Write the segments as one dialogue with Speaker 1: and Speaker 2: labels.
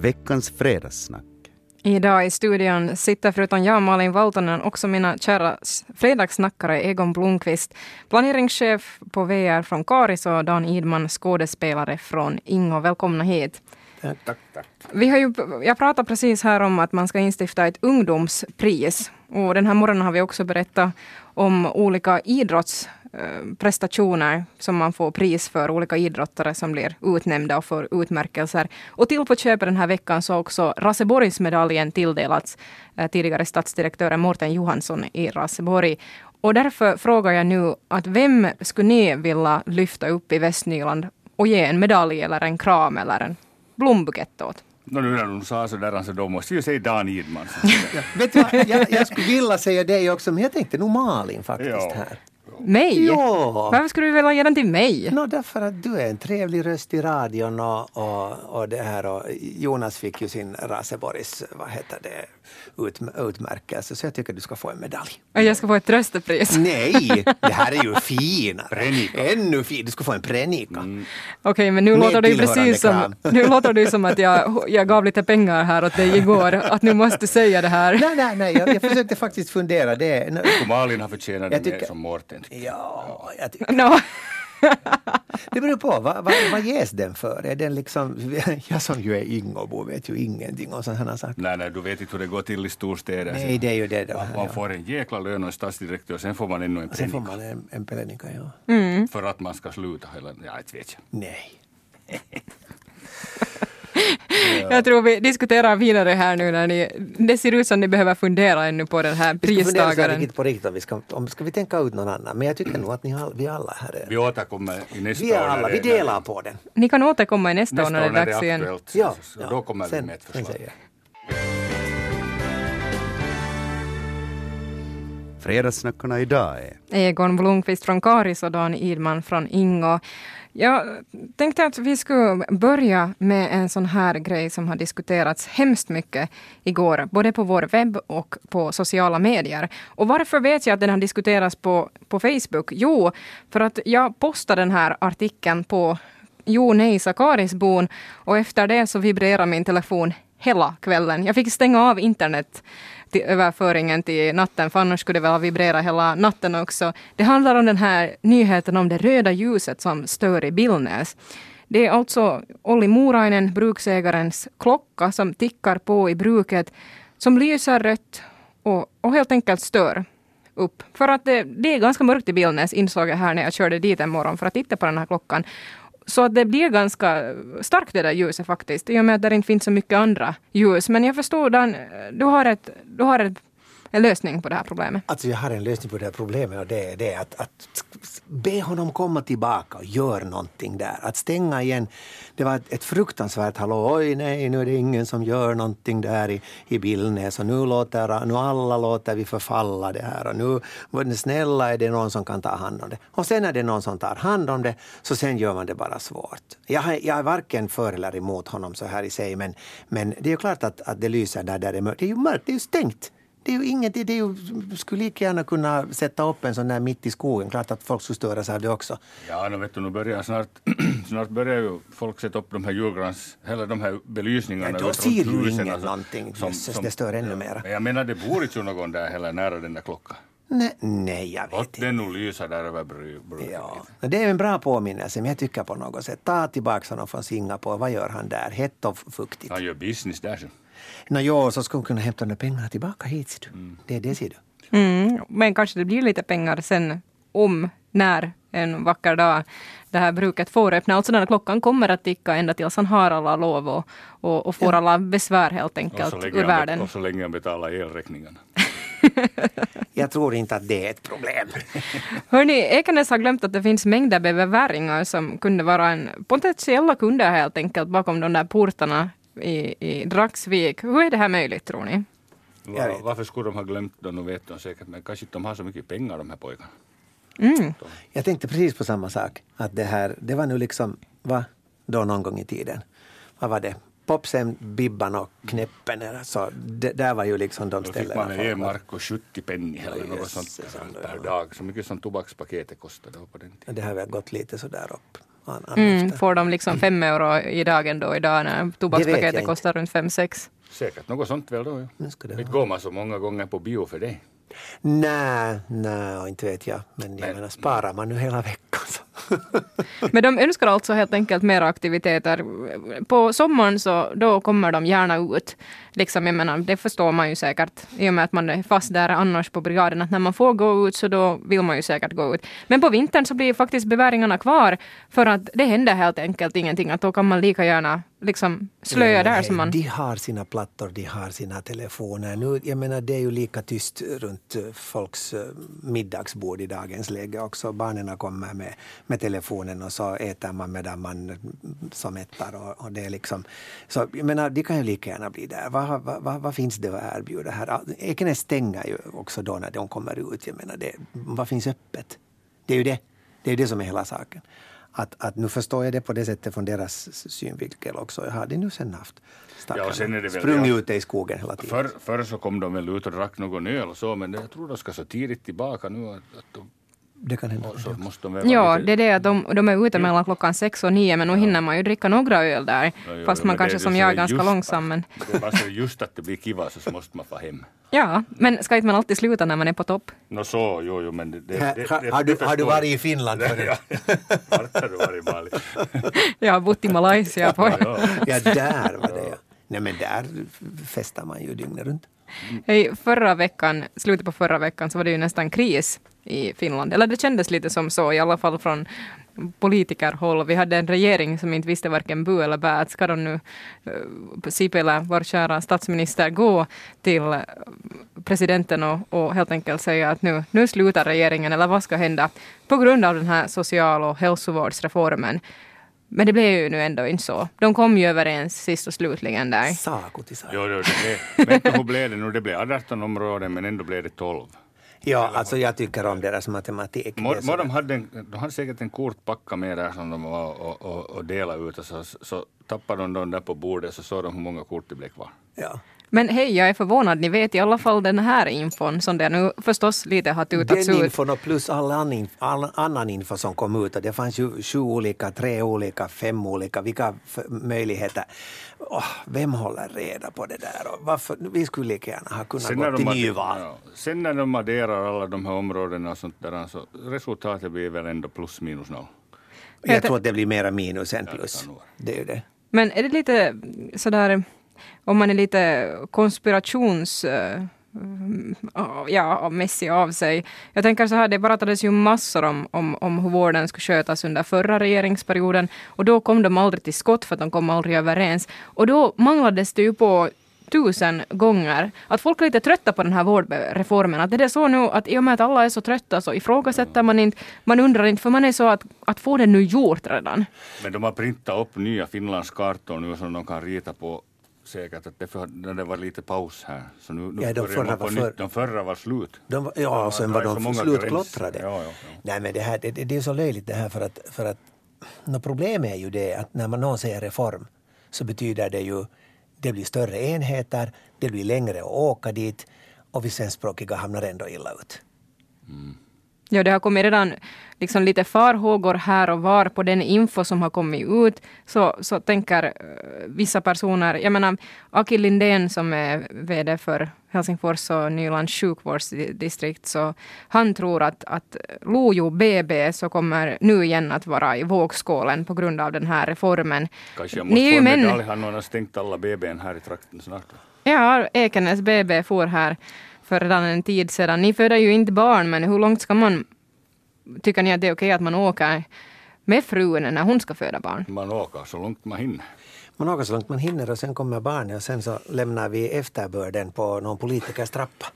Speaker 1: veckans fredagssnack.
Speaker 2: Idag i studion sitter förutom jag, Malin Valtonen, också mina kära fredagssnackare Egon Blomqvist, planeringschef på VR från Karis och Dan Idman, skådespelare från Ingo. Välkomna hit.
Speaker 3: Tack, tack.
Speaker 2: Vi har ju, jag pratade precis här om att man ska instifta ett ungdomspris. Och den här morgonen har vi också berättat om olika idrottsprestationer som man får pris för, olika idrottare som blir utnämnda och får utmärkelser. Och till på köpet den här veckan så har också Raseborgsmedaljen tilldelats eh, tidigare stadsdirektören Mårten Johansson i Raseborg. Och därför frågar jag nu att vem skulle ni vilja lyfta upp i Västnyland och ge en medalj eller en kram eller en blombukett åt?
Speaker 4: No, nu när du sa sådär så då måste jag säga Dan Idman.
Speaker 3: Ja, vet du vad, jag, jag skulle vilja säga det också, men jag tänkte nog Malin faktiskt
Speaker 4: Ja.
Speaker 3: här.
Speaker 2: Mig?
Speaker 3: Ja.
Speaker 2: Varför skulle du vilja ge den till mig?
Speaker 3: No, därför att du är en trevlig röst i radion och, och, och det här och Jonas fick ju sin Raseborgs, vad heter det, ut, utmärkelse så jag tycker du ska få en medalj.
Speaker 2: Och Jag ska få ett tröstepris.
Speaker 3: Nej, det här är ju finare.
Speaker 4: Prenika.
Speaker 3: Ännu fin, du ska få en prenika.
Speaker 2: Okej, men nu
Speaker 3: Med
Speaker 2: låter det ju precis som, nu låter det som att jag, jag gav lite pengar här åt dig igår, att nu måste säga det här.
Speaker 3: Nej, nej, nej, jag, jag försökte faktiskt fundera. Det, är-
Speaker 4: Malin har förtjänat det mer som Mårten.
Speaker 3: Ja, jag tycker
Speaker 2: Nå,
Speaker 3: Det beror på, vad, vad, vad ges den för? Är den liksom, jag som ju är Ingobo vet ju ingenting om sådana saker.
Speaker 4: Nej, nej, du vet inte hur det går till i storstäder.
Speaker 3: Nej, det är ju det då.
Speaker 4: Man, man
Speaker 3: Ja.
Speaker 4: får en jäkla lön och en stadsdirektör, sen får man ännu en
Speaker 3: Sen får man en, en pelenika, ja.
Speaker 4: för att man ska sluta. Eller, ja, inte vet jag.
Speaker 3: Nej.
Speaker 2: jag tror vi diskuterar vidare här nu när ni, det ser ut som ni behöver fundera ännu på den här
Speaker 3: Vi ska
Speaker 2: pristagaren.
Speaker 3: på riktigt om vi ska, om, ska vi tänka ut någon annan. Men jag tycker nog att ni all, vi alla här är...
Speaker 4: Vi återkommer i nästa
Speaker 3: Vi är
Speaker 4: år.
Speaker 3: alla, vi delar på den.
Speaker 2: Ni kan återkomma i nästa,
Speaker 4: Nästa
Speaker 2: år när det är dags igen.
Speaker 4: aktuellt.
Speaker 3: Ja,
Speaker 4: så, så då kommer
Speaker 3: sen,
Speaker 4: vi med ett förslag.
Speaker 1: Fredagssnackarna idag är
Speaker 2: Egon Blomqvist från Karis och Dan Idman från Ingo. Jag tänkte att vi skulle börja med en sån här grej som har diskuterats hemskt mycket igår, både på vår webb och på sociala medier. Och varför vet jag att den har diskuterats på, på Facebook? Jo, för att jag postade den här artikeln på Jo, nej, Sakarisbon och efter det så vibrerar min telefon hela kvällen. Jag fick stänga av internet till överföringen till natten, för annars skulle det väl vibrera hela natten också. Det handlar om den här nyheten om det röda ljuset som stör i Billnäs. Det är alltså Olli Morainen, bruksägarens klocka, som tickar på i bruket, som lyser rött och, och helt enkelt stör upp. För att det, det är ganska mörkt i Billnäs, insåg jag här när jag körde dit en morgon för att titta på den här klockan. Så att det blir ganska starkt det där ljuset faktiskt, i och med att det inte finns så mycket andra ljus. Men jag förstår, Dan, du har, ett, du har ett, en lösning på det här problemet.
Speaker 3: Alltså jag har en lösning på det här problemet och det är det att, att be honom komma tillbaka och gör någonting där. Att stänga igen. Det var ett, fruktansvärt hallå. Oj nej, nu är det ingen som gör någonting där i, i Billnäs och nu låter nu alla låter vi förfalla det här och nu snälla är det någon som kan ta hand om det. Och sen är det någon som tar hand om det så sen gör man det bara svårt. Jag, jag är varken för eller emot honom så här i sig men, men det är ju klart att, att det lyser där, där det är mörkt. Det är ju mörkt, det är ju stängt. Det är ju inget, det är ju, skulle lika gärna kunna sätta upp en sån där mitt i skogen. Klart att folk skulle störas av det också.
Speaker 4: Ja, nu vet du, nu börjar snart, snart börjar ju folk sätta upp de här julgrans, eller de här belysningarna.
Speaker 3: Ja, då ser ju ingen
Speaker 4: alltså,
Speaker 3: någonting. Jösses, det stör ännu mera.
Speaker 4: Men jag menar, det bor inte någon där heller nära den där klockan.
Speaker 3: Nej, nej jag vet
Speaker 4: Låt
Speaker 3: inte.
Speaker 4: den nu lysa där över bruket.
Speaker 3: Ja, det är en bra påminnelse, men jag tycker på något sätt. Ta tillbaka honom från Singapore. Vad gör han där? Hett och fuktigt.
Speaker 4: Han gör business där. Så.
Speaker 3: Nå, jo, så skulle hon kunna hämta de pengarna tillbaka hit. Ser du. Det är det, ser du.
Speaker 2: Mm, men kanske det blir lite pengar sen om, när en vacker dag det här bruket får öppna. Alltså den här klockan kommer att ticka ända tills han har alla lov och, och, och får alla besvär helt
Speaker 4: Och,
Speaker 2: enkelt
Speaker 4: så
Speaker 2: ur
Speaker 4: han,
Speaker 2: världen.
Speaker 4: och så länge han betalar elräkningarna.
Speaker 3: Jag tror inte att det är ett problem.
Speaker 2: Hörni, Ekenäs har glömt att det finns mängder beväringar som kunde vara en potentiella kunder helt enkelt bakom de där portarna i, i Dragsvik. Hur är det här möjligt tror ni?
Speaker 4: Va,
Speaker 3: vet.
Speaker 4: varför skulle de ha glömt det? Nu vet de säkert, men kanske de har så mycket pengar de här pojkarna.
Speaker 2: Mm.
Speaker 3: Jag tänkte precis på samma sak. Att det här, det var nu liksom, va, då någon gång i tiden. Vad var det? Popsen, Bibban och Knäppen. Så det, där var ju liksom de
Speaker 4: Då fick
Speaker 3: ställena.
Speaker 4: man en
Speaker 3: var-
Speaker 4: mark och 70 penny eller något sånt
Speaker 3: ändå,
Speaker 4: per dag. Så mycket som tobakspaketet kostade då på den tiden.
Speaker 3: Det har väl gått lite sådär upp. Han, han
Speaker 2: Mm, får de liksom fem euro i dagen då idag när tobakspaketet kostar runt fem sex?
Speaker 4: Säkert något sånt väl då. Ja. Inte går man så många gånger på bio för det.
Speaker 3: Nej, nej, inte vet jag. Men jag
Speaker 4: Men-
Speaker 3: menar, sparar man nu hela veckan så.
Speaker 2: Men de önskar alltså helt enkelt mer aktiviteter. På sommaren så då kommer de gärna ut. Liksom, jag menar, det förstår man ju säkert i och med att man är fast där annars på brigaden. Att när man får gå ut så då vill man ju säkert gå ut. Men på vintern så blir faktiskt beväringarna kvar för att det händer helt enkelt ingenting. Att då kan man lika gärna liksom slöja där som man...
Speaker 3: De har sina plattor, de har sina telefoner. Nu, jag menar, det är ju lika tyst runt eh, folks eh, middagsbord i dagens läge också. Barnen kommer med, med telefonen och så äter man medan man mm, som äter. Och, och det är liksom, så jag menar, de kan ju lika gärna bli där. Vad, vad, vad, vad finns det att erbjuda här? Ekenäs stänger ju också då när de kommer ut. Jag menar, det, vad finns öppet? Det är ju det. Det är det som är hela saken. Att, att nu förstår jag det på det sättet från deras synvinkel också. Jag har de nu sen haft
Speaker 4: Ja, det väl-
Speaker 3: sprungit
Speaker 4: ja.
Speaker 3: ute i skogen hela tiden.
Speaker 4: Förr, förr så kom de väl ut och drack någon öl och så, men jag tror de ska så tidigt tillbaka nu att, att de,
Speaker 3: det kan hända.
Speaker 2: Ja,
Speaker 4: lite-
Speaker 2: det är det att de, de är ute mellan klockan sex och nio men nu hinner man ju dricka några öl där.
Speaker 4: Ja, jo,
Speaker 2: Fast man kanske som jag är ganska långsam. Men,
Speaker 4: Det är bara så just att det blir kiva så måste man få hem.
Speaker 2: ja, men ska inte man alltid sluta när man är på topp?
Speaker 4: Nå så, jo, jo, men det... det,
Speaker 3: Har-
Speaker 4: det, det
Speaker 3: har, du, har du varit i. Finland förut?
Speaker 4: Ja, vart har du varit Malin?
Speaker 2: Jag har bott i Malaysia på
Speaker 4: Ja, ja.
Speaker 3: Ja, där var det ja. Nej men där festar man ju dygnet runt.
Speaker 2: Hej, förra veckan, slutet på förra veckan så var det ju nästan kris i Finland. Eller det kändes lite som så, i alla fall från politikerhåll. Vi hade en regering som inte visste varken bu eller bä. Ska de nu, eh, Sipilä, vår kära statsminister, gå till eh, presidenten och, och helt enkelt säga att nu, nu slutar regeringen, eller vad ska hända? På grund av den här social och hälsovårdsreformen. Men det blev ju nu ändå inte så. De kom ju överens sist och slutligen där.
Speaker 4: Jo,
Speaker 3: Saako
Speaker 4: jo, det blev, vet du hur blev det nu? Det blev 18 områden men ändå blev det 12.
Speaker 3: Ja, alltså jag tycker om deras matematik. Det
Speaker 4: må de, hade en, de hade säkert en kortpacka med där som de var och, och, och delade ut och så, så tappade de dem där på bordet så såg de hur många kort det blev kvar.
Speaker 3: Ja.
Speaker 2: Men hej, jag är förvånad. Ni vet i alla fall den här infon som det nu förstås lite har tutats
Speaker 3: Den
Speaker 2: ut.
Speaker 3: infon och plus all annan, all annan info som kom ut. Det fanns ju sju olika, tre olika, fem olika. Vilka möjligheter. Åh, vem håller reda på det där? Och varför? Vi skulle lika gärna ha kunnat gå till nyval.
Speaker 4: ja, sen när de adderar alla de här områdena och sånt där så resultatet blir väl ändå plus minus noll.
Speaker 3: Jag tror att det blir mera minus än plus. Det är ju det.
Speaker 2: Men är det lite sådär, om man är lite konspirations... Eh, mm, ja, mässig av sig. Jag tänker så här, det pratades ju massor om, om, om hur vården skulle skötas under förra regeringsperioden. Och då kom de aldrig till skott för att de kom aldrig överens. Och då manglades det ju på tusen gånger. Att folk är lite trötta på den här vårdreformen. Att det är så nu att i och med att alla är så trötta så ifrågasätter man inte, man undrar inte, för man är så att, att få det nu gjort redan.
Speaker 4: Men de har printat upp nya Finlandskartor nu som de kan rita på säkert att det, för, när det var lite paus här. Så nu, nu
Speaker 3: Ja, de förra var för-
Speaker 4: De förra var slut.
Speaker 3: De, var- ja, och sen var de slutklottrade.
Speaker 4: Ja, ja, ja.
Speaker 3: Nej, men det, här, det, det är så löjligt det här för att, för att no, problemet är ju det att när man någon säger reform så betyder det ju det blir större enheter, det blir längre att åka dit och vi svenskspråkiga hamnar ändå illa ut.
Speaker 2: Ja, det har kommit redan liksom lite farhågor här och var på den info som har kommit ut. Så, så tänker eh, vissa personer, jag menar Akil Lindén som är VD för Helsingfors och Nylands sjukvårdsdistrikt, så han tror att, att Lojo BB så kommer nu igen att vara i vågskålen på grund av den här reformen.
Speaker 4: Kanske jag
Speaker 2: Ni
Speaker 4: måste
Speaker 2: är
Speaker 4: få en medalj. Han har stängt alla BBn här i trakten snart.
Speaker 2: Ja, Ekenäs BB for här för redan en tid sedan. Ni föder ju inte barn, men hur långt ska man... Tycker ni att det är okej att man åker med frun när hon ska föda barn?
Speaker 4: Man åker så långt man hinner.
Speaker 3: Man åker så långt man hinner och sen kommer barnet och sen så lämnar vi efterbörden på någon politikers trappa.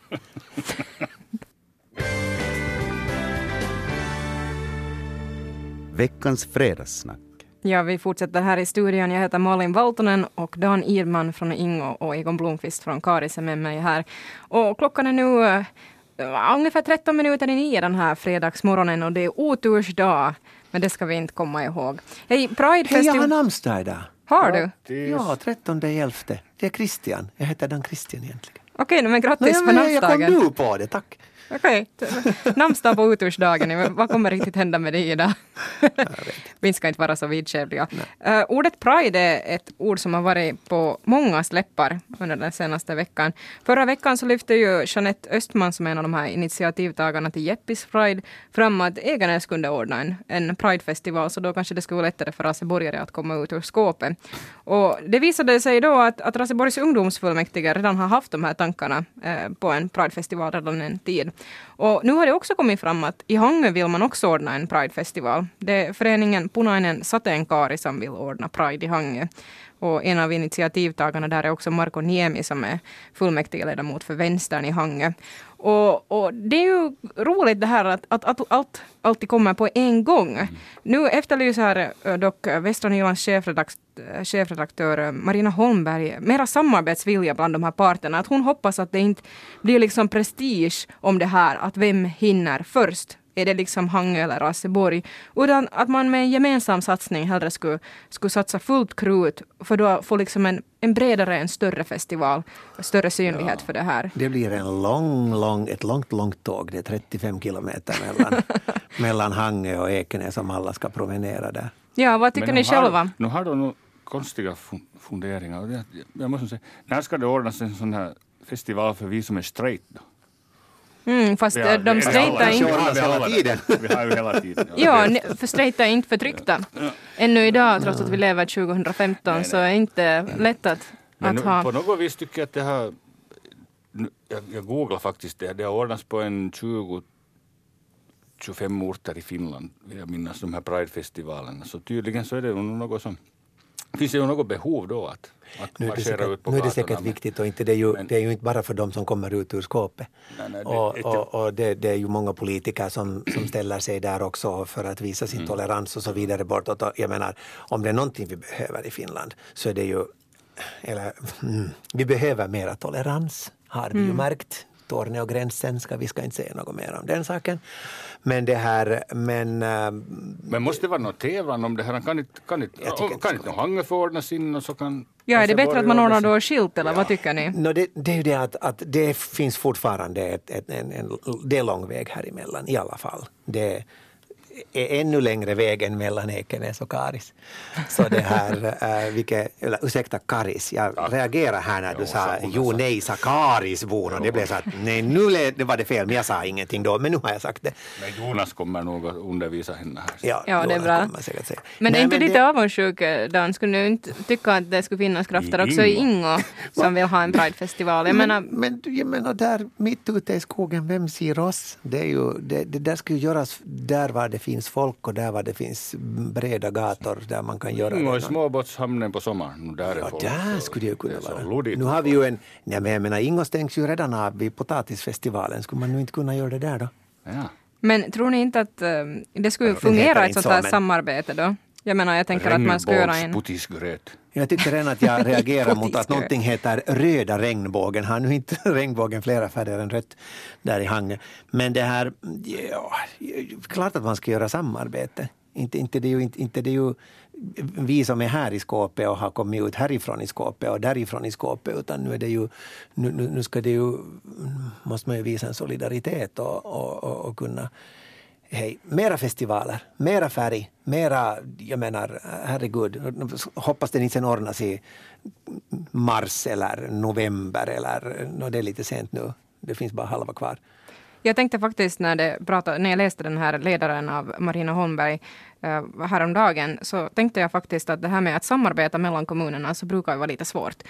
Speaker 1: Veckans fredagssnack.
Speaker 2: Ja, vi fortsätter här i studion. Jag heter Malin Valtonen och Dan Irman från Ingo och Egon Blomqvist från Karis är med mig här. Och klockan är nu eh, ungefär 13 minuter i nio den här fredagsmorgonen och det är otursdag. Men det ska vi inte komma ihåg. Hej,
Speaker 3: Hej, jag har namnsdag idag.
Speaker 2: Har du?
Speaker 3: Ja, 13 11. Det är Christian. Jag heter Dan Christian egentligen.
Speaker 2: Okej, men
Speaker 3: Nå,
Speaker 2: grattis
Speaker 3: ja,
Speaker 2: på
Speaker 3: men jag kom
Speaker 2: namnsdagen.
Speaker 3: nu på det, tack.
Speaker 2: Okej, namnsdag på otursdagen. Vad kommer riktigt hända med dig idag? Vi ska inte vara så vidskepliga. Uh, ordet pride är ett ord som har varit på många läppar under den senaste veckan. Förra veckan så lyfte ju Jeanette Östman som är en av de här initiativtagarna till Jeppis Pride fram att Eganäs kunde ordna en, en Pridefestival så då kanske det skulle vara lättare för raseborgare att komma ut ur skåpet. Och det visade sig då att, att Raseborgs ungdomsfullmäktige redan har haft de här tankarna eh, på en Pridefestival redan en tid. Och nu har det också kommit fram att i Hangö vill man också ordna en Pridefestival. Det är föreningen Punainen Sateenkaari som vill ordna Pride i Hangö. Och en av initiativtagarna där är också Marko Niemi som är fullmäktigeledamot för Vänstern i Hangö. Och, och, det är ju roligt det här att, att, att allt alltid kommer på en gång. Mm. Nu efterlyser eh, dock Västra Nylands chefredaktör, chefredaktör eh, Marina Holmberg mera samarbetsvilja bland de här parterna. Att hon hoppas att det inte blir liksom prestige om det här, att vem hinner först är det liksom Hangö eller Raseborg. Utan att man med en gemensam satsning hellre skulle, skulle satsa fullt krut för då få liksom en, en bredare, en större festival, större synlighet ja, för det här.
Speaker 3: Det blir en lång, lång, ett långt, långt tåg. Det är 35 kilometer mellan, mellan Hangö och Ekenäs som alla ska promenera där.
Speaker 2: Ja, vad tycker Men ni själva?
Speaker 4: Nu har du nog konstiga funderingar. Jag måste säga, när ska det ordnas en sån här festival för vi som är straight då?
Speaker 2: Mm, fast har, de strejtar inte...
Speaker 3: hela tiden.
Speaker 4: Vi har ju hela tiden.
Speaker 2: Ja, för strejtar är inte förtryckta. Ännu idag, trots att vi lever 2015, nej, så är det inte lätt att,
Speaker 4: Men
Speaker 2: att ha...
Speaker 4: På något vis tycker jag att det har... Jag, jag googlar faktiskt det. Det har ordnats på en 20 25 orter i Finland, vill jag minnas, de här Pride-festivalerna. Så tydligen så är det något som Finns det ju något behov då att, att
Speaker 3: nu det säkert, ut på Nu är det säkert viktigt och inte, det, är ju, men, det är ju inte bara för de som kommer ut ur skåpet. Nej, nej, det, och, och, och det, det, är ju många politiker som, som ställer sig där också för att visa sin mm. tolerans och så vidare bortåt. Jag menar, om det är någonting vi behöver i Finland så är det ju, eller mm, vi behöver mera tolerans har vi mm. ju märkt. Torneogränsen ska vi ska inte säga något mer om den saken. Men det här, men... Äh,
Speaker 4: men måste det vara någon tävlan om det här? Kan inte, kan inte, kan inte Hangö få ordna sin och så kan...
Speaker 2: Ja, är det bättre att man ordnar då skilt eller ja. vad tycker ni?
Speaker 3: No, det, det är ju det att, att det finns fortfarande ett, ett, en, en, det är lång väg här emellan i alla fall. Det, är ännu längre vägen mellan Ekenäs och Karis. Så det här, äh, vilket, eller, ursäkta Karis, jag ja. reagerar här när du jo, sa jo nej sa Karisbon och det blev så att nej nu var det fel men jag sa ingenting då men nu har jag sagt det.
Speaker 4: Men Jonas kommer nog att undervisa henne här.
Speaker 2: Ja, ja det är bra. Men nej, är inte men lite det... avundsjuk Dan? Skulle du inte tycka att det skulle finnas krafter I också i Ingo som vill ha en Pridefestival?
Speaker 3: Jag men, menar... men jag menar där mitt ute i skogen, vem ser oss? Det, är ju, det, det där skulle göras där var det finns folk och där var det finns breda gator där man kan göra
Speaker 4: mm, det. Och småbåtshamnen på sommaren. Där
Speaker 3: ja, där skulle det kunna vara. Nu har vi ju en, nej men jag menar Ingo stängs ju redan av vid potatisfestivalen. Skulle man nu inte kunna göra det där då?
Speaker 2: Ja. Men tror ni inte att um, det skulle ja, fungera ett sånt här så, men... samarbete då? Jag menar, jag tänker att man ska göra en...
Speaker 3: Jag tycker redan att jag reagerar mot att någonting heter röda regnbågen. Har nu inte regnbågen flera färger än rött där i Hangö. Men det här, ja, klart att man ska göra samarbete. Inte, inte, det är ju, inte, inte det är ju vi som är här i skåpet och har kommit ut härifrån i skåpet och därifrån i skåpet utan nu är det ju, nu, nu ska det ju, måste man ju visa en solidaritet och, och, och, och kunna hej, mera festivaler, mera färg, mera, jag menar, herregud, hoppas den inte sen ordnas i mars eller november eller, no, det är lite sent nu, det finns bara halva kvar.
Speaker 2: Jag tänkte faktiskt när, det pratade, när jag läste den här ledaren av Marina Holmberg uh, häromdagen så tänkte jag faktiskt att det här med att samarbeta mellan kommunerna så brukar ju vara lite svårt.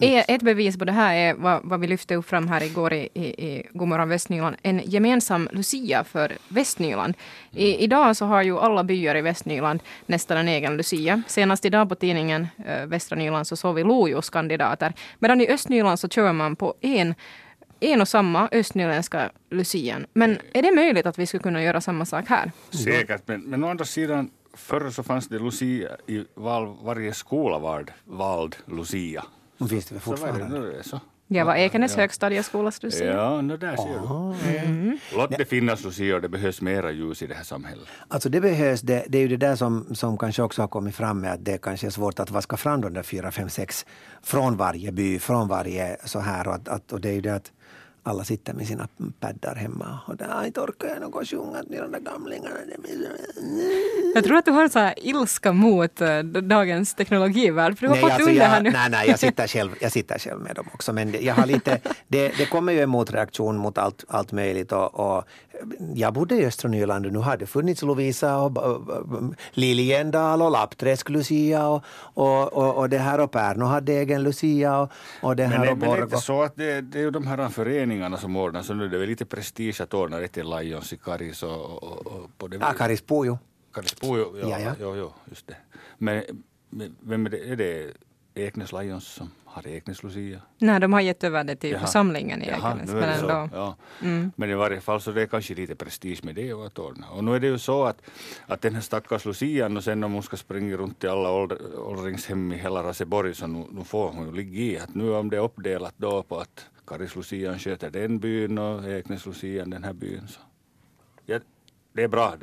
Speaker 2: Mm. Ett bevis på det här är vad, vad vi lyfte upp fram här igår i, i, i Godmorgon Västnyland. En gemensam Lucia för Västnyland. I, idag så har ju alla byar i Västnyland nästan en egen Lucia. Senast idag på tidningen uh, Västra Nyland så såg vi Lojos kandidater. Medan i Östnyland så kör man på en en och samma östnyländska lucian. Men är det möjligt att vi skulle kunna göra samma sak här?
Speaker 4: Säkert, men, men å andra sidan förr så fanns det lucia i val, varje skola vald, vald lucia.
Speaker 3: Och finns det fortfarande? Så
Speaker 2: det, så. Jag var Ekenäs ja. högstadieskolas lucia.
Speaker 4: Ja, no, där ser du. Mm. Låt det finnas lucior, det behövs mera ljus i det här samhället.
Speaker 3: Alltså det behövs, det, det är ju det där som, som kanske också har kommit fram med att det kanske är svårt att vaska fram de där fyra, fem, sex från varje by, från varje så här och, att, att, och det är ju det att alla sitter med sina paddar hemma och där, aj torkar jag något sjunga till de där gamlingarna.
Speaker 2: Jag tror att du har så här ilska mot uh, dagens teknologivärld, för du har fått
Speaker 3: alltså,
Speaker 2: under
Speaker 3: jag,
Speaker 2: här nu.
Speaker 3: Nej, nej, jag sitter, själv, jag sitter själv med dem också. Men jag har lite, det, det kommer ju en motreaktion mot allt, allt möjligt. Och, och jag bodde i östra Nyland och nu har det funnits Lovisa och, Liljendal och Lappträsk Lucia och, och, och, och det här och Pärnu hade egen Lucia och, och det här
Speaker 4: Men,
Speaker 3: och
Speaker 4: men det är inte så att det, det är ju de här föreningarna som ordnar, så nu är det väl lite prestige att ordna det till Lions i Karis och, och, och på det
Speaker 3: Ja, Karis Pujo.
Speaker 4: Karisbo, jo, ja,
Speaker 3: Ja, ja.
Speaker 4: Jo, jo, just det. Men, men vem är det? Är det Eknäs Lions som har Eknäs Lucia?
Speaker 2: Nej, de har gett över det till
Speaker 4: Jaha.
Speaker 2: församlingen i
Speaker 4: Jaha,
Speaker 2: Ekenäs. Men
Speaker 4: det så.
Speaker 2: ändå.
Speaker 4: Ja.
Speaker 2: Mm.
Speaker 4: Men i varje fall så det är kanske lite prestige med det och att ordna. Och nu är det ju så att, att den här stackars Lucian och sen om hon ska springa runt till alla ålder- åldringshem i hela Raseborg så nu, nu får hon ju ligga i att nu om det är uppdelat då på att Karis Lucian sköter den byn och Eknäs Lucian den här byn så. Ja, det är bra.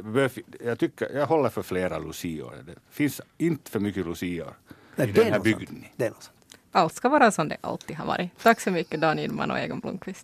Speaker 4: Jag, tycker, jag håller för flera lucior. Det finns inte för mycket lucior i
Speaker 3: det är
Speaker 4: den här bygden.
Speaker 3: Det är nog sant.
Speaker 2: Allt ska vara som det alltid har varit. Tack så mycket Dan Idman och Egon Blomqvist.